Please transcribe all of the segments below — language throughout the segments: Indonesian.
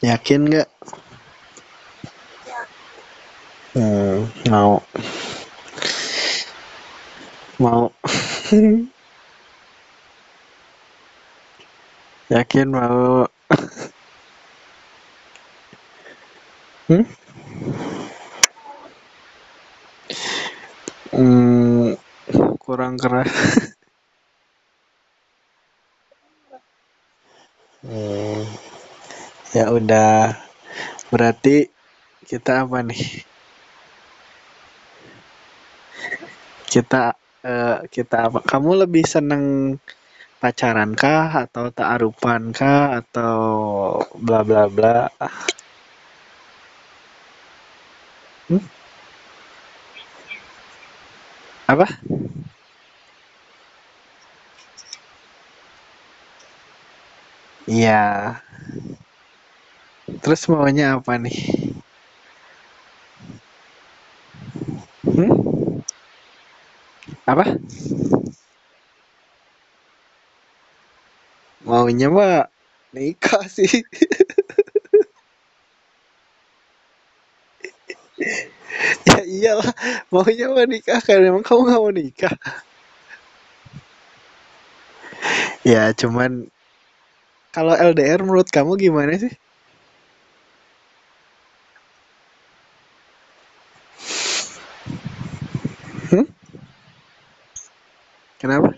Yakin nggak? Hmm, mau. Mau. Yakin mau. hmm? Hmm, kurang keras. Ya udah. Berarti kita apa nih? Kita uh, kita apa? Kamu lebih seneng pacaran kah atau ta'arupan kah atau bla bla bla? Hmm? Apa? Iya. Terus maunya apa nih? Hmm? Apa? Maunya mah nikah sih. ya iyalah, maunya mah nikah kan emang kamu nggak mau nikah. ya cuman kalau LDR menurut kamu gimana sih? Hmm? Kenapa?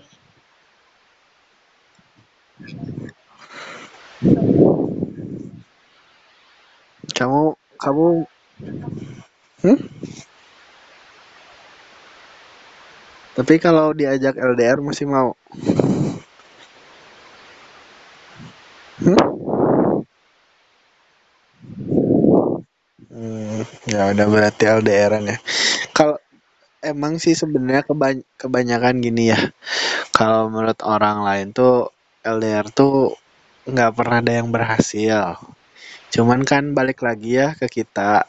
Kamu kamu hmm? Tapi kalau diajak LDR masih mau? Hmm? Hmm, ya udah berarti LDRan ya. Emang sih sebenarnya kebany kebanyakan gini ya. Kalau menurut orang lain tuh LDR tuh nggak pernah ada yang berhasil. Cuman kan balik lagi ya ke kita.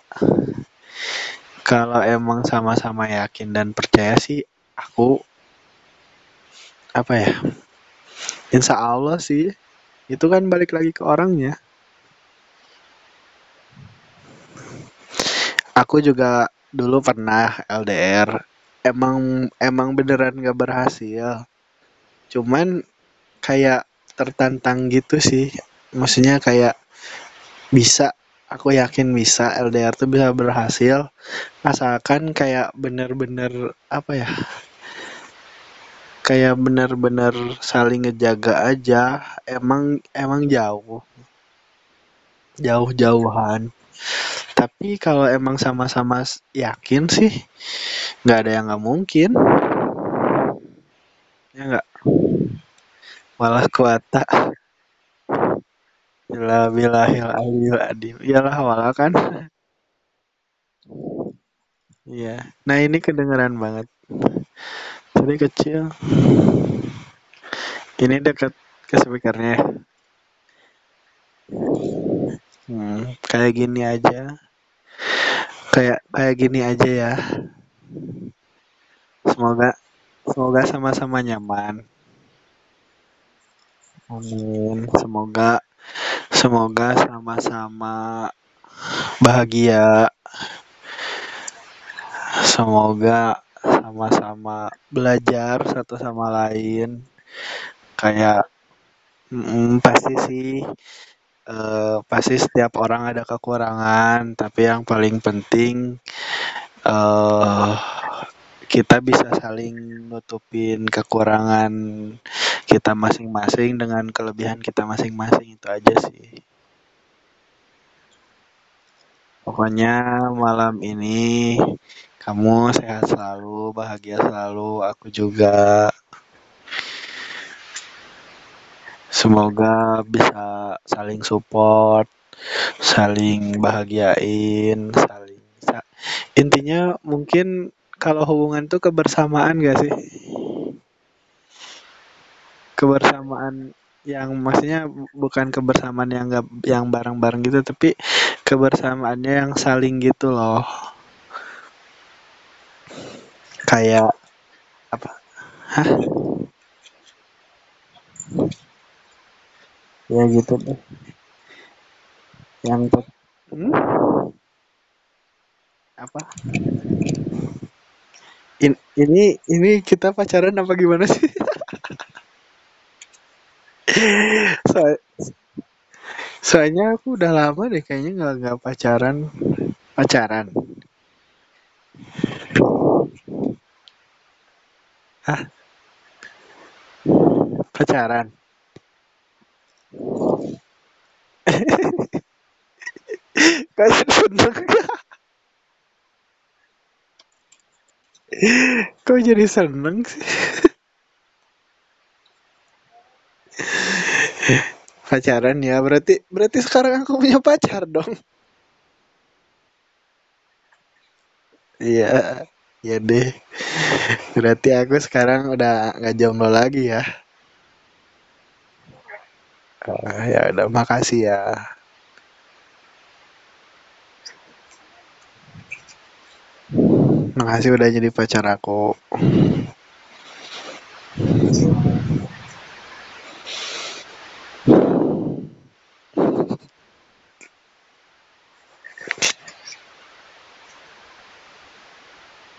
Kalau emang sama-sama yakin dan percaya sih, aku apa ya? Insya Allah sih. Itu kan balik lagi ke orangnya. Aku juga dulu pernah LDR. Emang emang beneran gak berhasil. Cuman kayak tertantang gitu sih. Maksudnya kayak bisa aku yakin bisa LDR tuh bisa berhasil asalkan kayak bener-bener apa ya kayak bener-bener saling ngejaga aja emang emang jauh jauh-jauhan tapi kalau emang sama-sama yakin sih nggak ada yang nggak mungkin. Ya nggak? Malah kuata. Bila bilahil aliyul adim iyalah wala kan. Iya. Nah ini kedengeran banget. Tadi kecil. Ini dekat ke speakernya hmm, kayak gini aja. Kayak kayak gini aja ya. Semoga semoga sama-sama nyaman. Amin. Semoga semoga sama-sama bahagia. Semoga sama-sama belajar satu sama lain. Kayak mm, pasti sih uh, pasti setiap orang ada kekurangan tapi yang paling penting uh, kita bisa saling nutupin kekurangan kita masing-masing dengan kelebihan kita masing-masing itu aja sih. Pokoknya malam ini kamu sehat selalu bahagia selalu aku juga semoga bisa saling support saling bahagiain saling sa intinya mungkin kalau hubungan tuh kebersamaan gak sih? Kebersamaan yang maksudnya bukan kebersamaan yang gak yang bareng-bareng gitu tapi kebersamaannya yang saling gitu loh. Kayak apa? Hah ya gitu deh. Yang tuh hmm? apa? In, ini ini kita pacaran apa gimana sih? So, soalnya aku udah lama deh kayaknya nggak nggak pacaran. Pacaran. Ah pacaran kok seneng kok jadi seneng sih? Pacaran ya berarti berarti sekarang aku punya pacar dong. Iya iya deh. Berarti aku sekarang udah nggak jomblo lagi ya oh, ya udah makasih ya. Makasih udah jadi pacar aku.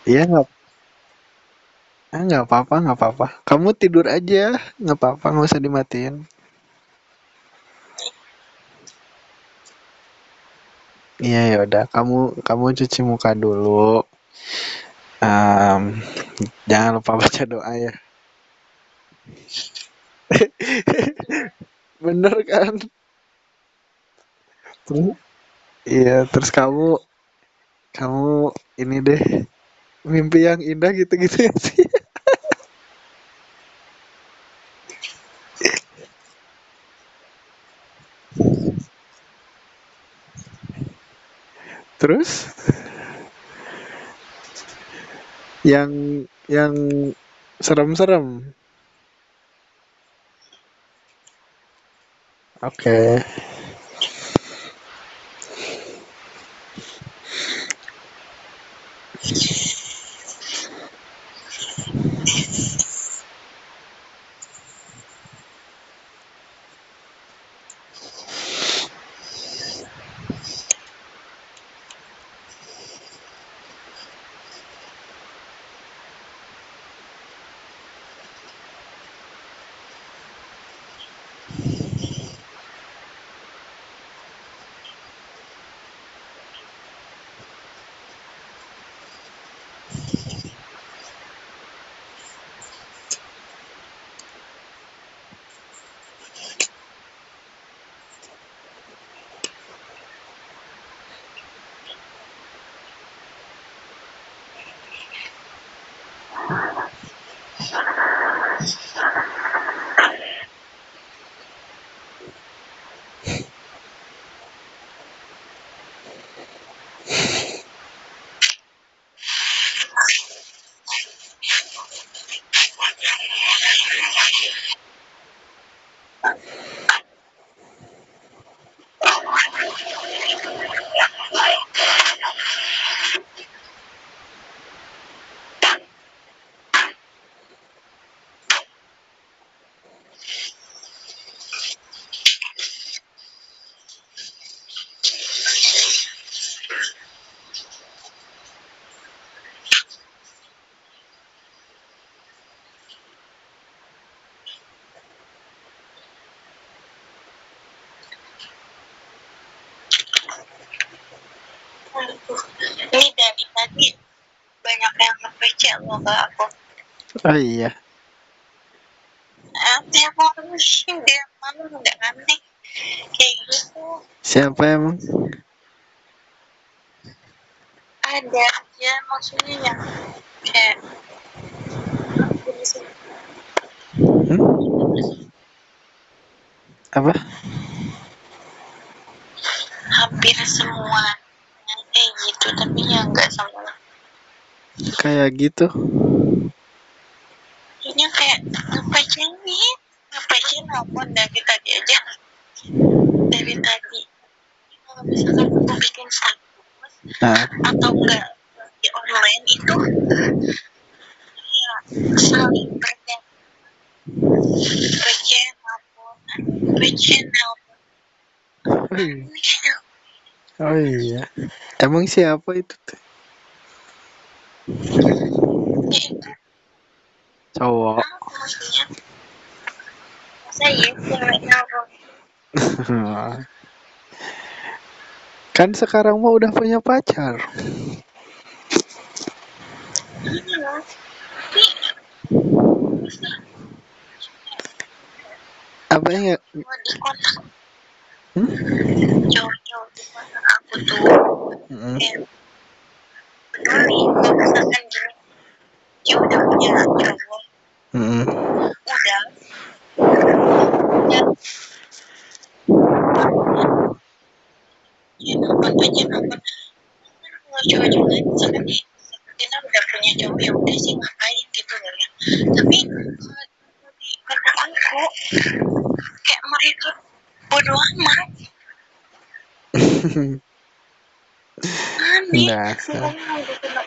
Iya nggak ah, nggak apa-apa nggak apa-apa. Kamu tidur aja. Nggak apa-apa nggak usah dimatiin iya ya udah. Kamu kamu cuci muka dulu. Um, jangan lupa baca doa ya. Bener kan? Terus? Iya terus kamu kamu ini deh. Mimpi yang indah gitu-gitu ya sih terus? Yang yang serem-serem. Oke. ini ke aku oh iya. Tiap malam sih tiap malam udah aneh. Kayak gitu. Siapa emang? Ada aja maksudnya yang kayak hmm? apa? Hampir semua kayak gitu tapi ya nggak semua kayak gitu. Maksudnya kayak nge-PC nih nge-PC nelfon dari tadi aja. Dari tadi. Kalau misalkan aku bikin status nah, atau enggak di online itu ya saling berden PC nelfon PC nelfon Oh iya. Emang siapa itu teh? Cowok. ya cewek kan sekarang mah udah punya pacar. Apa ya? Hmm? cowok-cowok di kontak aku tuh Kalau misalkan gini dia udah punya cowok Mm-mm. udah. Ya nonton aja kalau cowok-cowok lain misalkan nih Tina udah punya cowok ya udah sih ngapain gitu loh ya. Tapi kalau di aku kayak mereka bodoh amat aneh Nah, udah kena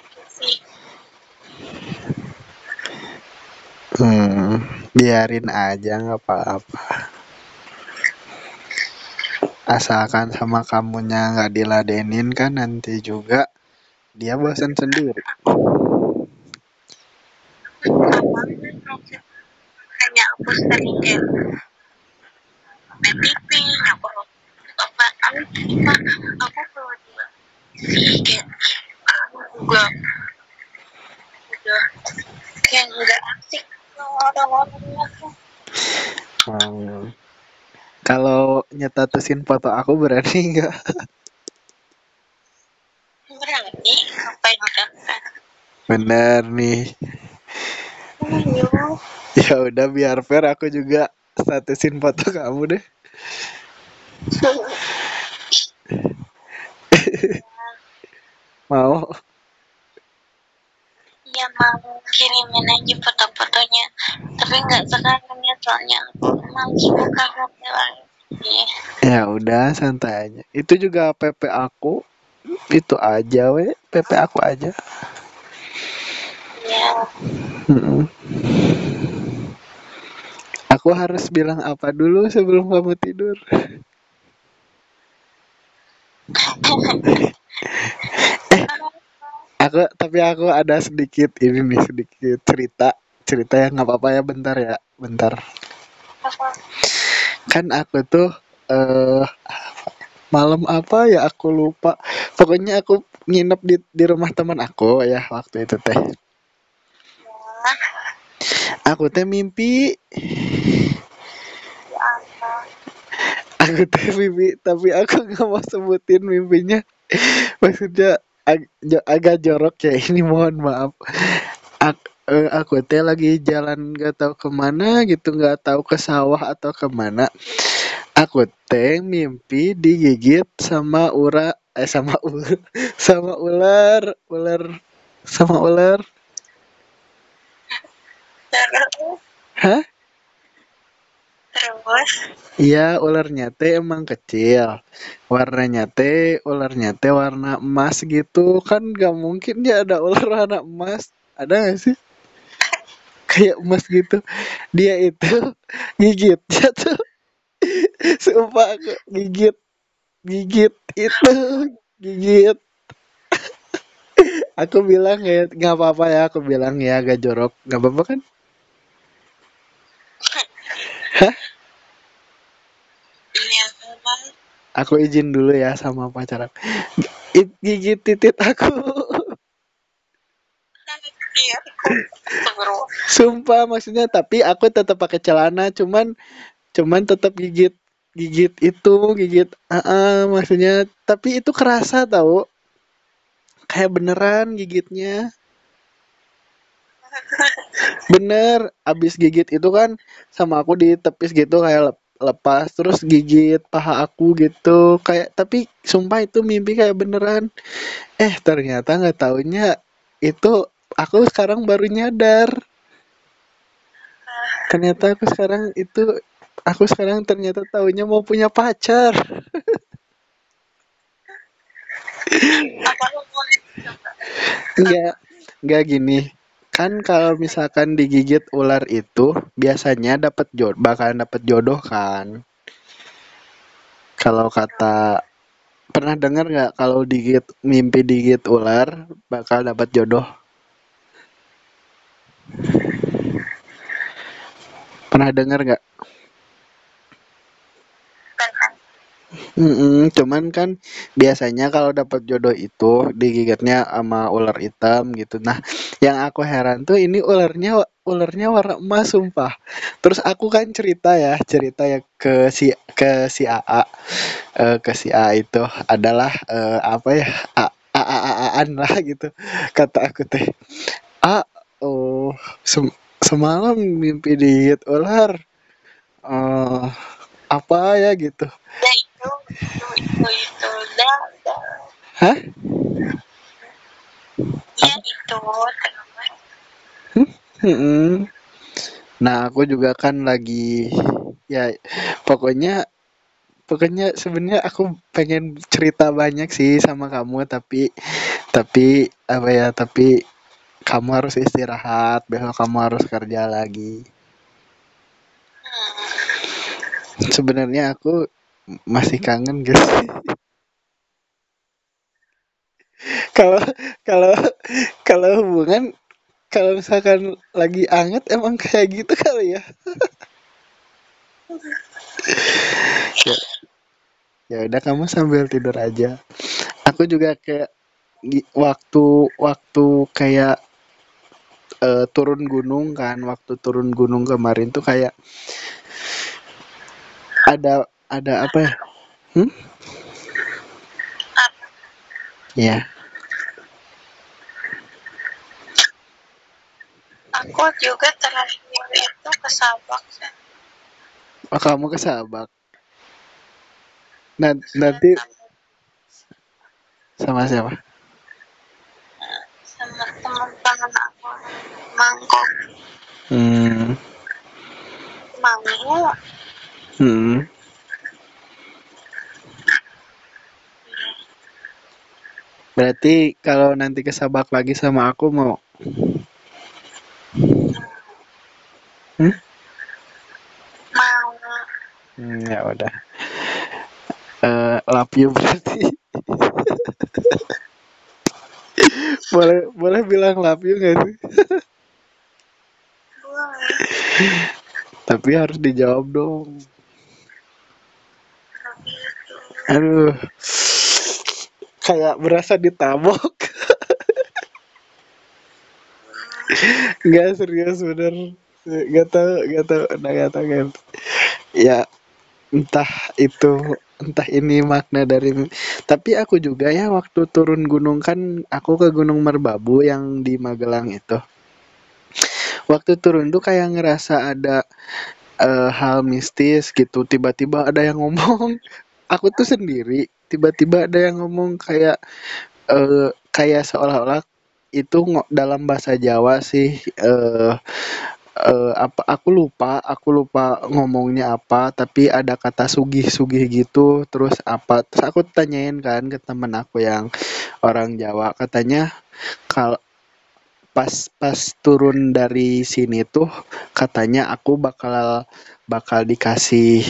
hmm, biarin aja nggak apa-apa. Asalkan sama kamunya nggak diladenin kan nanti juga dia bosan sendiri. hanya aku cuma aku kalau dia sih kayak udah kayak nggak asik Hmm. Kalau nyetatusin foto aku berani nggak? berani ngapain udah Bener nih. ayo Ya udah biar fair aku juga statusin foto kamu deh. Mau? ya mau kirimin aja foto-fotonya tapi nggak sekarang ya soalnya aku males buka HP lagi Ya udah santai aja. Itu juga PP aku. Itu aja we, PP aku aja. ya Mm-mm. Aku harus bilang apa dulu sebelum kamu tidur? Aku tapi aku ada sedikit ini nih sedikit cerita cerita yang nggak apa-apa ya bentar ya bentar. apa Kan aku tuh eh malam apa ya aku lupa. Pokoknya aku nginep di di rumah teman aku ya waktu itu teh. ya Aku teh mimpi ya aku teh mimpi tapi aku nggak mau sebutin mimpinya maksudnya ag- agak jorok ya ini mohon maaf. Ak- eh, aku teh lagi jalan nggak tahu ke mana gitu nggak tahu ke sawah atau ke mana. Aku teh mimpi digigit sama ura eh sama ular sama ular ular sama ular. Hah Iya, ularnya teh emang kecil. Warnanya teh, ularnya teh warna emas gitu. Kan gak mungkin ya ada ular warna emas. Ada gak sih? Kayak emas gitu. Dia itu gigitnya tuh. Sumpah aku gigit. Gigit itu. Gigit. Aku bilang ya, gak apa-apa ya. Aku bilang ya, agak jorok. Gak apa-apa kan? memang Aku izin dulu ya sama pacar aku. It- Gigit titit aku. iya. Sumpah maksudnya tapi aku tetap pakai celana cuman cuman tetap gigit gigit itu gigit ah ah, maksudnya tapi itu kerasa tahu kayak beneran gigitnya bener abis gigit itu kan sama aku ditepis gitu kayak lepas terus gigit paha aku gitu. Kayak tapi sumpah itu mimpi kayak beneran. Eh ternyata nggak taunya itu aku sekarang baru nyadar. Ternyata aku sekarang itu aku sekarang ternyata taunya mau punya pacar. Enggak enggak gini kan kalau misalkan digigit ular itu biasanya dapat jodoh bakalan dapat jodoh kan kalau kata Pernah dengar nggak kalau digigit mimpi digigit ular bakal dapat jodoh? Pernah dengar nggak? pernah Mm-mm, cuman kan biasanya kalau dapat jodoh itu digigitnya sama ular hitam gitu. Nah, yang aku heran tuh ini ularnya ularnya warna emas sumpah. Terus aku kan cerita ya, cerita ya ke si ke si AA, eh, ke si A itu adalah eh, apa ya? A A A A Aan lah gitu. Kata aku teh, "A, oh, sem- semalam mimpi digigit ular. Eh, apa ya gitu?" Itu itu itu itu dah dah Hah? ya Apa? itu terus Mm-mm. Nah, aku juga kan lagi ya pokoknya pokoknya sebenarnya aku pengen cerita banyak sih sama kamu tapi tapi apa ya tapi kamu harus istirahat besok kamu harus kerja lagi. hmm, Sebenarnya aku masih kangen guys. Kalau kalau kalau hubungan kalau misalkan lagi anget emang kayak gitu kali ya. Ya, ya udah kamu sambil tidur aja. Aku juga kayak waktu waktu kayak eh, turun gunung kan waktu turun gunung kemarin tuh kayak ada ada apa ya? Hmm? ya aku juga terakhir itu ke Sabang sih. oh, kamu ke Sabak? Nan- Ke nanti Sabang sama siapa? Sama teman-teman aku mangkok. Hmm, mau hmm. Berarti kalau nanti ke Sabak lagi sama aku mau hmm? mau Hmm, ya udah. Eh, love you berarti. Boleh boleh bilang love you gak sih? Boleh. Tapi harus dijawab dong. Aduh kayak berasa ditabok. Nggak serius bener. Nggak tahu nggak tahu udah nggak tahu kan ya entah itu entah ini makna dari tapi aku juga ya waktu turun gunung kan aku ke Gunung Merbabu yang di Magelang itu. Waktu turun tuh kayak ngerasa ada eh, hal mistis gitu. Tiba-tiba ada yang ngomong. Aku tuh sendiri tiba-tiba ada yang ngomong kayak eh, kayak seolah-olah itu dalam bahasa Jawa sih eh eh, apa aku lupa aku lupa ngomongnya apa tapi ada kata sugih-sugih gitu terus apa terus aku tanyain kan ke temen aku yang orang Jawa katanya kalau pas pas turun dari sini tuh katanya aku bakal bakal dikasih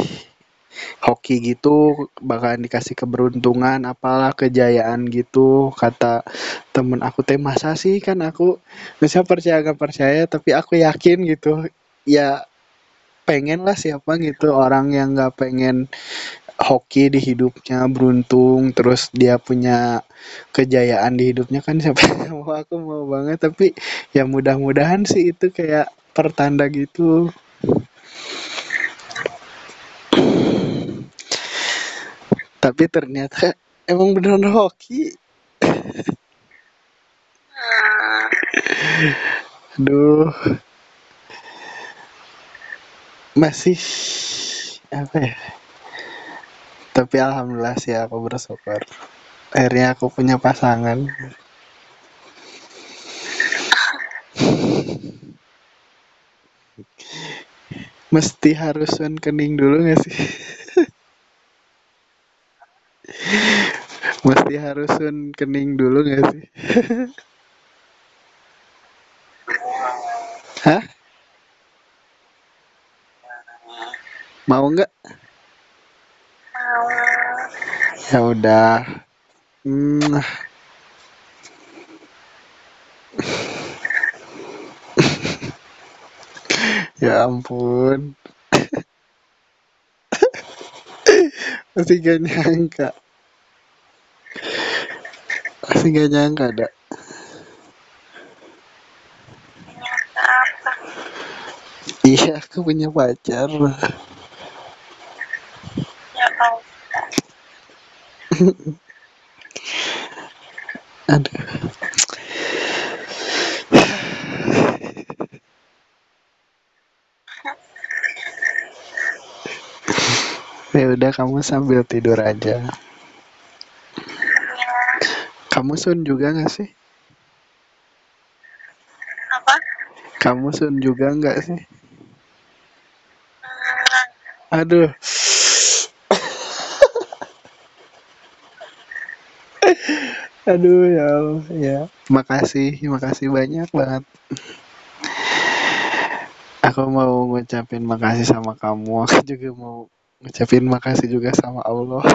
hoki gitu bakalan dikasih keberuntungan apalah kejayaan gitu. Kata temen aku teh masa sih kan aku bisa percaya gak percaya? Tapi aku yakin gitu ya pengen lah siapa gitu orang yang nggak pengen hoki di hidupnya beruntung terus dia punya kejayaan di hidupnya kan siapa mau aku mau banget. Tapi ya mudah-mudahan sih itu kayak pertanda gitu tapi ternyata emang beneran hoki. Aduh. Masih apa ya? Tapi alhamdulillah sih aku bersyukur. Akhirnya aku punya pasangan. Mesti harus kening dulu gak sih mesti harus sun kening dulu gak sih hah mau nggak mau Ya udah. Hmm. ya ampun. Masih gak nyangka. Masih gak nyangka, apa? Iya, aku punya pacar. Ya. Aduh. Ya udah kamu sambil tidur aja. Kamu sun juga gak sih? apa? Kamu sun juga nggak sih? Hmm, Aduh. Aduh ya Allah ya. Makasih, makasih banyak banget. Aku mau ngucapin makasih sama kamu. Aku juga mau ngucapin makasih juga sama Allah.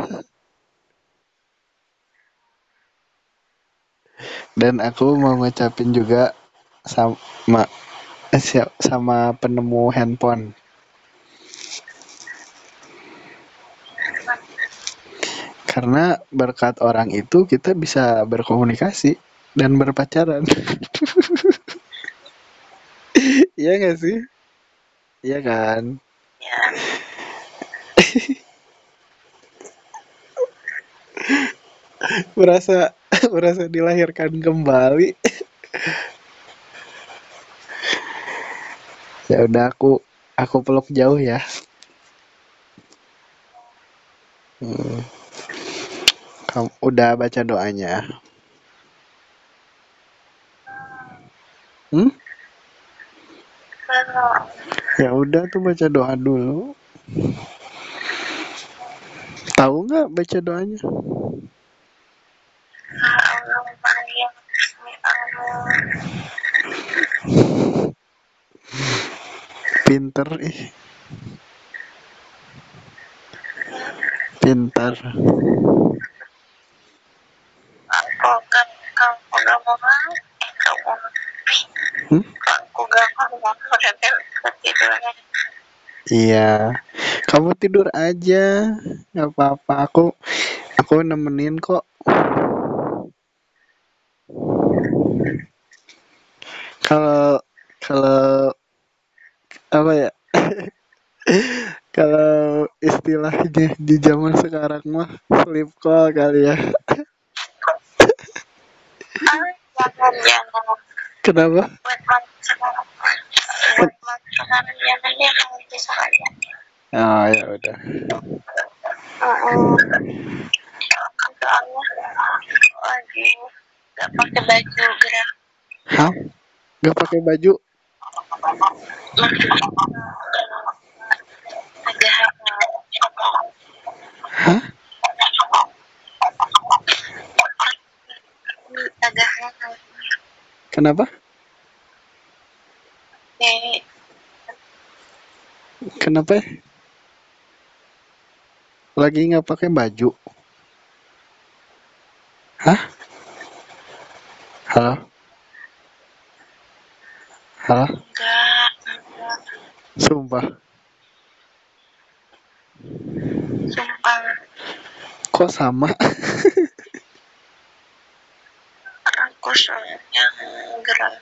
Dan aku mau ngucapin juga sama sama penemu handphone. Karena berkat orang itu kita bisa berkomunikasi dan berpacaran. Iya gak sih? Iya kan? ya, Merasa merasa dilahirkan kembali. ya udah aku aku peluk jauh ya. Hmm. Kamu udah baca doanya? Hmm? Ya udah tuh baca doa dulu. Tahu nggak baca doanya? Allahumma ya Bismi Allah. Pinter ih. Pintar. Eh. Hmm? Iya. Kamu tidur aja. nggak apa-apa. Aku aku nemenin kok. Kalau kalau apa ya? kalau istilahnya di zaman sekarang mah sleep call kali ya. Jangan, jangan. Kenapa? Oh ya udah. Soalnya lagi gak pakai baju gerak. Hah? Gak pakai baju? Hah? Kenapa? Kenapa? Lagi nggak pakai baju? Hah? Halo? Halo? Enggak, enggak. Sumpah. Sumpah. Kok sama? Aku soalnya gerak.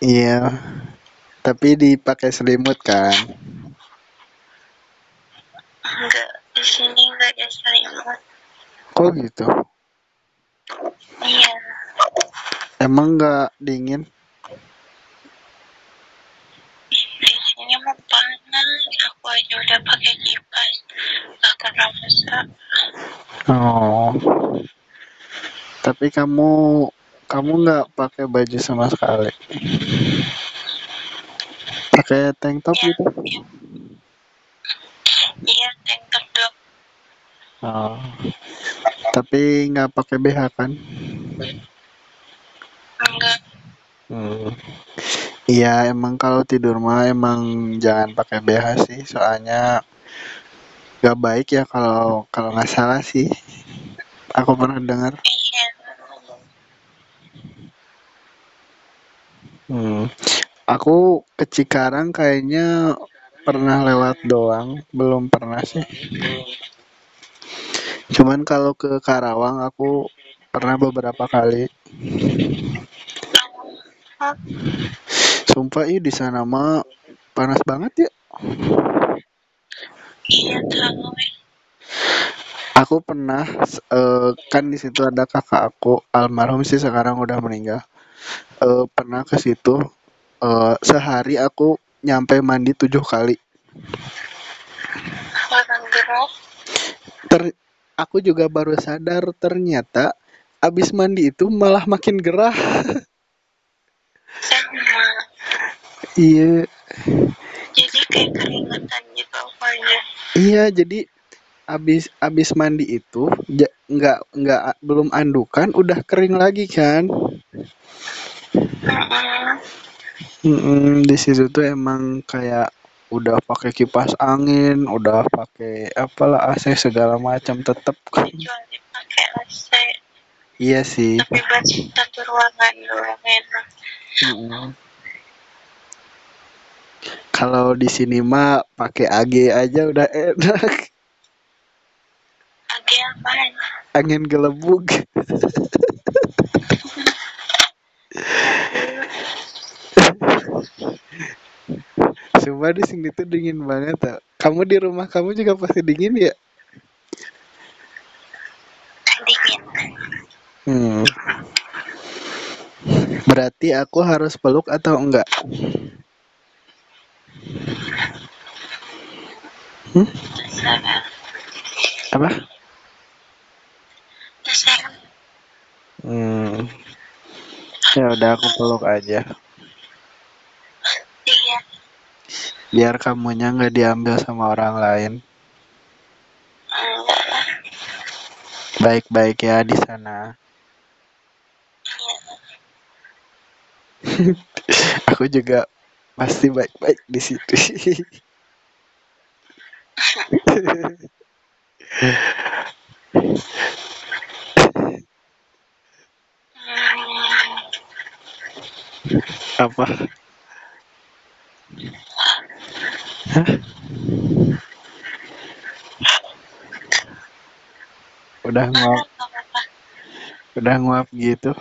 Iya. Tapi dipakai selimut kan? Enggak, di sini enggak ada selimut. Kok gitu? Iya, Emang nggak dingin? di sini mau panas. Aku aja udah pakai kipas. Gak kerasa. Oh. Tapi kamu kamu nggak pakai baju sama sekali? Pakai tank top gitu? Iya, tank top dong. Oh. Tapi nggak pakai BH kan? Enggak. Hmm. Iya, emang kalau tidur mah emang jangan pakai BH sih, soalnya gak baik ya kalau kalau nggak salah sih. Aku pernah dengar. Iya. Hmm. aku ke Cikarang kayaknya pernah lewat doang belum pernah sih. Cuman kalau ke Karawang aku pernah beberapa kali sumpah ih di sana mah panas banget ya. Iya tahu aku pernah eh, kan di situ ada kakak aku almarhum sih sekarang udah meninggal. Eh, pernah ke situ eh, sehari aku nyampe mandi tujuh kali. Ter aku juga baru sadar ternyata abis mandi itu malah makin gerah. Sama iya. Jadi kayak keringetan gitu apanya? Iya jadi abis abis mandi itu ja- nggak nggak belum andukan udah kering lagi kan? Mm-mm. Mm-mm, di situ tuh emang kayak udah pakai kipas angin udah pakai apalah AC segala macam tetep kecuali pakai AC iya sih. Tapi buat satu ruangan doang enak. Mm-mm. Kalau di sini mah pakai AG aja udah enak ada apaan angin gelembung Sumpah di sini tuh dingin banget tau. Kamu di rumah kamu juga pasti dingin ya? dingin Hmm. Berarti aku harus peluk atau enggak? Terserah Apa? terserah Hmm. Ya udah aku peluk aja. iya Biar kamunya nggak diambil sama orang lain. Baik-baik ya di sana. iya Aku juga pasti baik-baik di situ. Apa? Hah? Udah nguap, udah nguap gitu.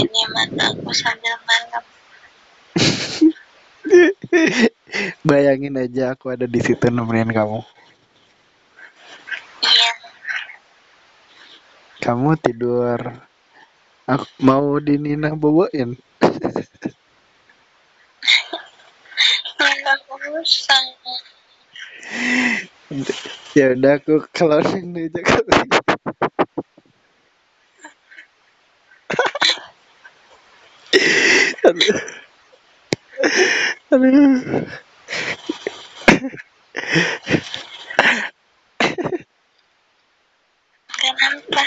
ini mata aku sambil malam Bayangin aja aku ada di situ nemenin kamu. iya Kamu tidur. Aku mau di Nina bawain. Ya udah aku keluarin aja kali. Aduh. Aduh. Kenapa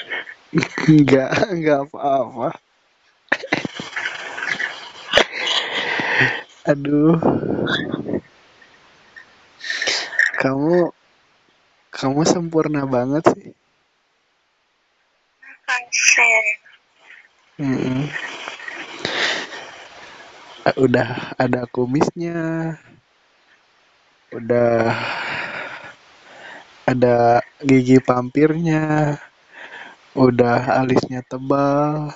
Enggak, enggak apa-apa. Aduh. Kamu kamu sempurna banget sih. konsen Mm-mm. Udah ada kumisnya. Udah ada gigi pampirnya. Udah alisnya tebal.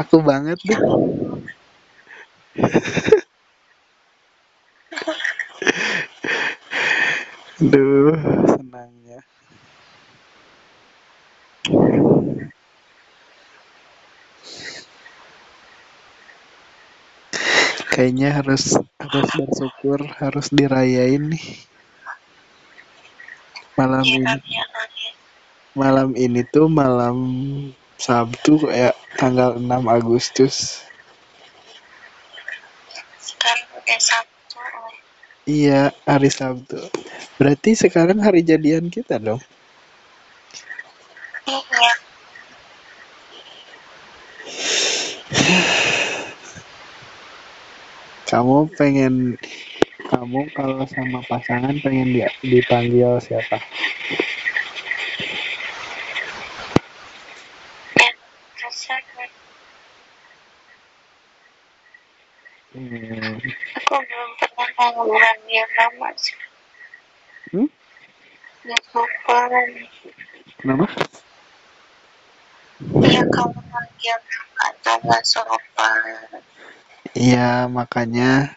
Aku banget deh. Aduh, senangnya. Kayaknya harus harus bersyukur, harus dirayain nih. Malam ya ini, ya oke malam ini tuh malam Sabtu kayak tanggal 6 Agustus. sekarang udah sabtu oh. Iya, hari Sabtu. Berarti sekarang hari jadian kita dong. iya Kamu pengen kamu kalau sama pasangan pengen dia dipanggil siapa? Hmm. aku belum pernah ngobrol dia nama sih. Hmm? ya sopan. Kenapa ya kamu manggil atau nggak sopan iya makanya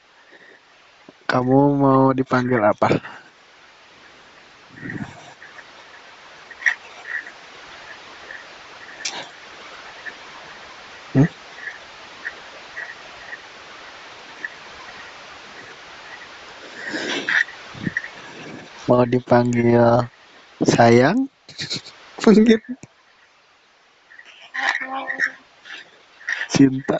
kamu mau dipanggil apa? Hmm? mau dipanggil sayang? Mungkin. Cinta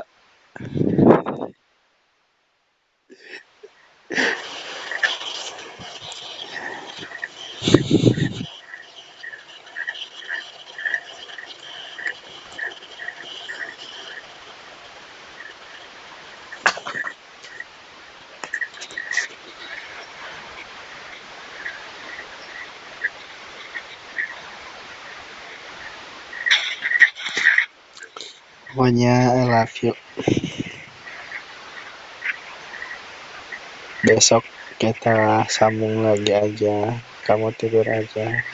pokoknya I love you. Besok kita sambung lagi aja. Kamu tidur aja